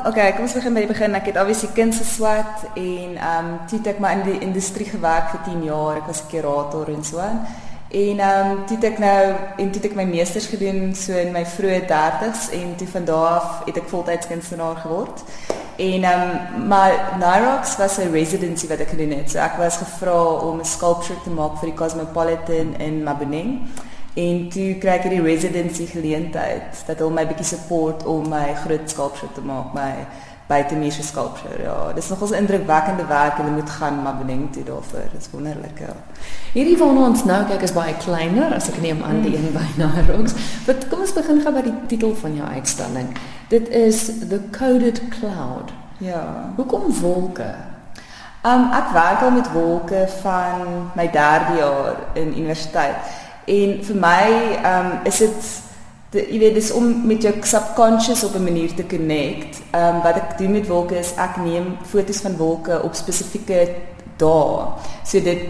Okay, kom ons begin by die begin. Ek het obviously kind geswat en ehm um, toe het ek maar in die industrie gewerk vir 10 jaar. Ek was kurator en so aan. En ehm um, toe het ek nou en toe het ek my meesters gedoen so in my vroeë 30's en toe van daar af het ek voltyds kunstenaar geword. En ehm um, maar Nyrox was 'n residency wat ek gedoen het. So ek was gevra om 'n sculpture te maak vir die Cosmopolitan in Maboneng. En toe kry ek hierdie residency geleentheid dat hulle my bietjie support om my groot sculpture te maak, my buitemuurse sculpture. Ja, dis nogals 'n indrukwekkende werk en jy moet gaan maar bedenk dit daarvoor. Dis wonderlik. Ja. Hierdie waarna ons nou kyk is baie kleiner as ek neem aan die een by Narox. Wat kom ons begin gou by die titel van jou uitstalling. Dit is The Coded Cloud. Ja. Hoekom wolke? Um ek werk al met wolke van my 3de jaar in universiteit. En vir my um is dit jy weet dis om met jou subconscious op 'n manier te connect. Um wat ek doen met wolke is ek neem foto's van wolke op spesifieke dae. So dit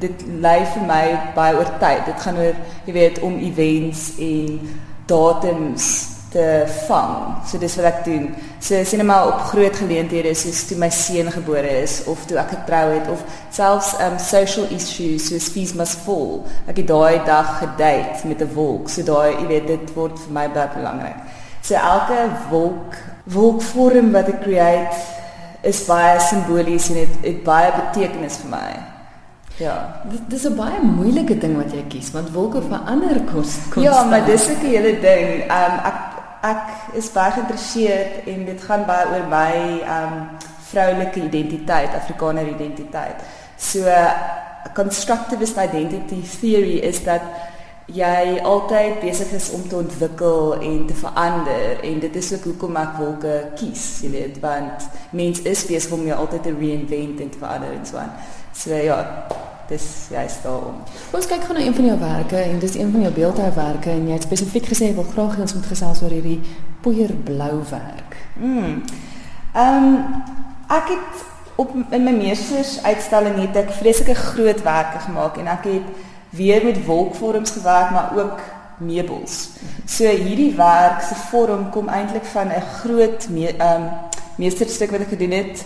dit lei vir my baie oor tyd. Dit gaan oor jy weet om events en datums te vang. So dis wat ek doen. So sien maar op groot geleenthede soos toe my seun gebore is of toe ek getrou het of selfs um social issues soos fees must fall. Ek het daai dag gedate met 'n wolk. So daai jy weet dit word vir my baie belangrik. So elke wolk wolkvorm wat ek create is baie simbolies en dit het baie betekenis vir my. Ja. Dit is 'n baie moeilike ding wat jy kies want wolke verander kos konstant. Ja, maar dis 'n hele ding. Um ek ek is baie geïnteresseerd en dit gaan baie oor my um vroulike identiteit, Afrikaner identiteit. So constructivist identity theory is dat jy altyd besig is om te ontwikkel en te verander en dit is ook hoekom ek wolke kies, jy weet, want mens is besig om jou altyd te reinvent en te verander en so aan. So ja, dis jy's daarom. Ons kyk gou na een van jou werke en dis een van jou beeldhouwerke en jy het spesifiek gesê wil graag ons moet gesels oor hierdie poeierblou werk. Mm. Ehm um, ek het op in my meesters uitstalling het ek vreeslike groot werke gemaak en ek het weer met wolkvorms gewerk maar ook meubels. So hierdie werk se vorm kom eintlik van 'n groot ehm um, meesterstuk wat ek gedoen het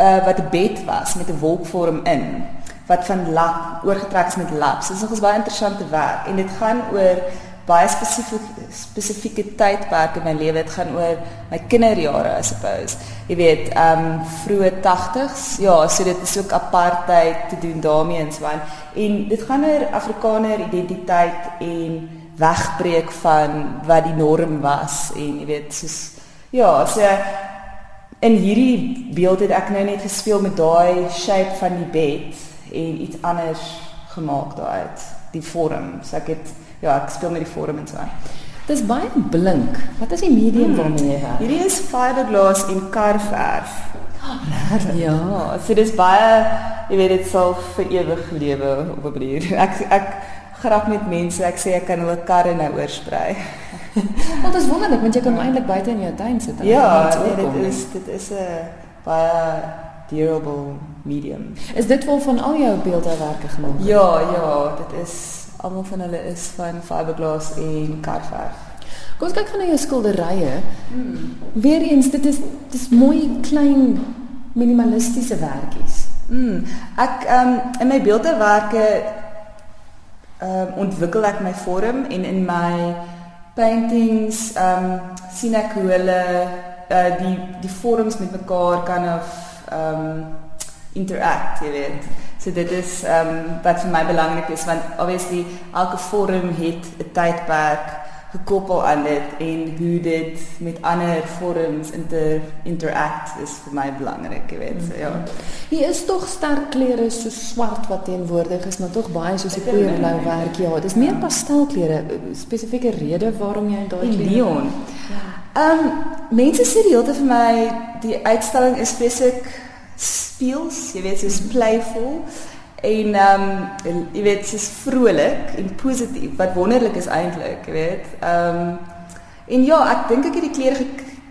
uh, wat 'n bed was met 'n wolkvorm in wat van lap oorgetrek is met lap. So, dit is nog baie interessante werk en dit gaan oor baie spesifieke spesifieke tydperke in my lewe. Dit gaan oor my kinderjare, I suppose. Jy weet, ehm um, vroeë 80s. Ja, so dit is ook apartheid te doen daarmee en so aan. En dit gaan oor Afrikaner identiteit en wegbreek van wat die norm was en jy weet, soos ja, so in hierdie beeld het ek nou net gespeel met daai shape van die bed en iets anders gemaak daaruit, die vorm. So ek het ja, ek speel met die vorm en so. Dis baie blink. Wat is die medium hmm. waarmee jy werk? Hierdie is fiberglass en karverf. Ja, so dis baie jy weet dit sal vir ewig lewe op 'n manier. Ek ek grap met mense. Ek sê ek kan hulle karre nou oorsprei. Want dit is wonderlik want jy kan eintlik buite in jou tuin sit. Ja, nee, dit is dit is 'n baie durable medium. Is dit wel van al jou beeldhouwerke gemaak? Ja, ja, dit is almal van hulle is van fiberglass en karverf. Kom ons kyk gou na jou skilderye. Hmm. Weereens, dit is dis mooi klein minimalistiese werkies. Mm. Ek ehm um, in my beeldhouwerke ehm um, ontwikkel ek my vorm en in my paintings ehm um, sien ek hoe hulle uh, die die vorms met mekaar kan of um interact, jy weet. So dit is um wat vir my belangrik is want obviously elke vorm het 'n tydperk gekoppel aan dit en hoe dit met ander vorms inter interact is vir my belangrik, jy weet. So ja. Hier is tog sterk kleure so swart wat teenwoordig is, maar tog baie soos 'n koeie blou werk. Ja, dis meer pastelkleure. Spesifieke rede waarom jy daai neon. Ja. Ehm um, mense sê die hele tyd vir my die uitstalling is spesifiek speels, jy weet, soos playful en ehm um, jy weet, soos vrolik en positief wat wonderlik is eintlik, jy weet. Ehm um, en ja, ek dink ek het die kleure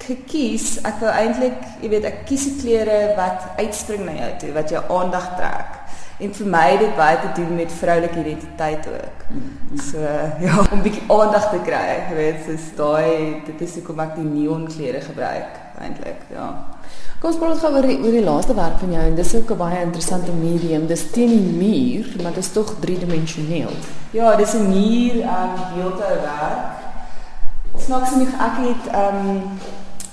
gekies. Ek wou eintlik, jy weet, ek kies die kleure wat uitspring na jou toe, wat jou aandag trek en vir my dit baie te doen met vroulike identiteit ook. So ja, om 'n bietjie aandag te kry, jy weet, soos daai dit is hoekom ek die neon klere gebruik. eintlik, ja. Kom ons praat gou oor die, oor die laaste werk van jou en dis ook 'n baie interessante medium. Dis teen die muur, maar dit is tog driedimensioneel. Ja, dis 'n muur um beeldhouwerk. Snaaks genoeg ek het um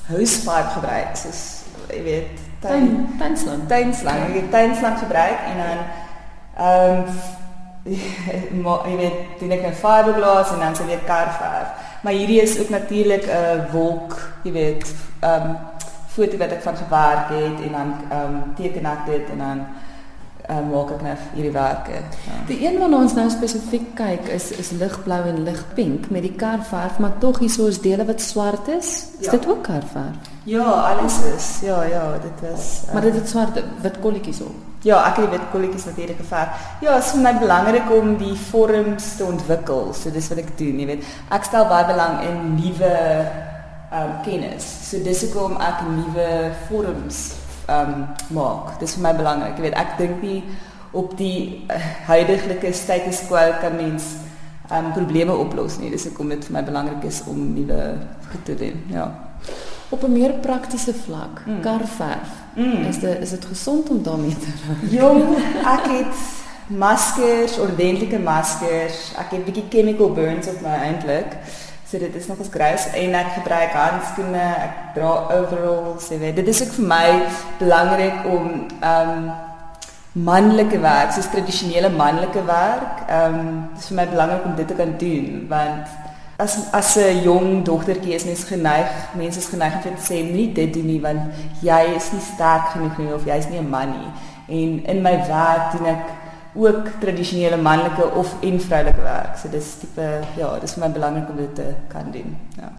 housepipe gebruik, soos jy weet, tuin tuinslang. Tuinslang. Ek het tuinslang gebruik en dan um maar jy weet, doen ek 'n fiberglass en dan se weer karverf. Maar hierdie is ook natuurlik 'n wolk, jy weet, um foto wat ek van gewerk het en dan um teken ek dit en dan um, maak ek nou hierdie werke. Ja. Die een wat ons nou spesifiek kyk is is ligblou en ligpink met die karverf, maar tog hier so is dele wat swart is. Is ja. dit ook karverf? Ja, alles is. Ja, ja, dit was um, Maar dit het swart wit kolletjies op. Ja, ek het wit kolletjies natuurlik geverf. Ja, dit is vir my belangrik om die vorms te ontwikkel. So dis wat ek doen, jy weet. Ek stel baie belang in nuwe um kennis. So dis hoekom ek nuwe vorms um maak. Dis vir my belangrik. Jy weet, ek dink nie op die uh, huidige status quo kan mens um probleme oplos nie. Dis hoekom dit vir my belangrik is om nuwe goed te doen. Ja. Op 'n meer praktiese vlak, mm. karverf. Mm. Is dit is dit gesond om daarmee te werk? Jong, ek het maskers, ordentlike maskers. Ek het 'n bietjie chemical burns op my eintlik. So dit is nog eens grys en ek gebruik handskoene, ek dra overalls, jy weet. Dit is ook vir my belangrik om ehm um, manlike werk, soos tradisionele manlike werk, ehm um, dis vir my belangrik om dit te kan doen want as as 'n jong dogtertjie is mens geneig, mense is geneig om te sê nie dit doen nie want jy is nie sterk genoeg nie of jy is nie 'n man nie. En in my werk doen ek ook tradisionele manlike of en vroulike werk. So dis tipe ja, dis vir my belangrik om dit te kan doen. Ja.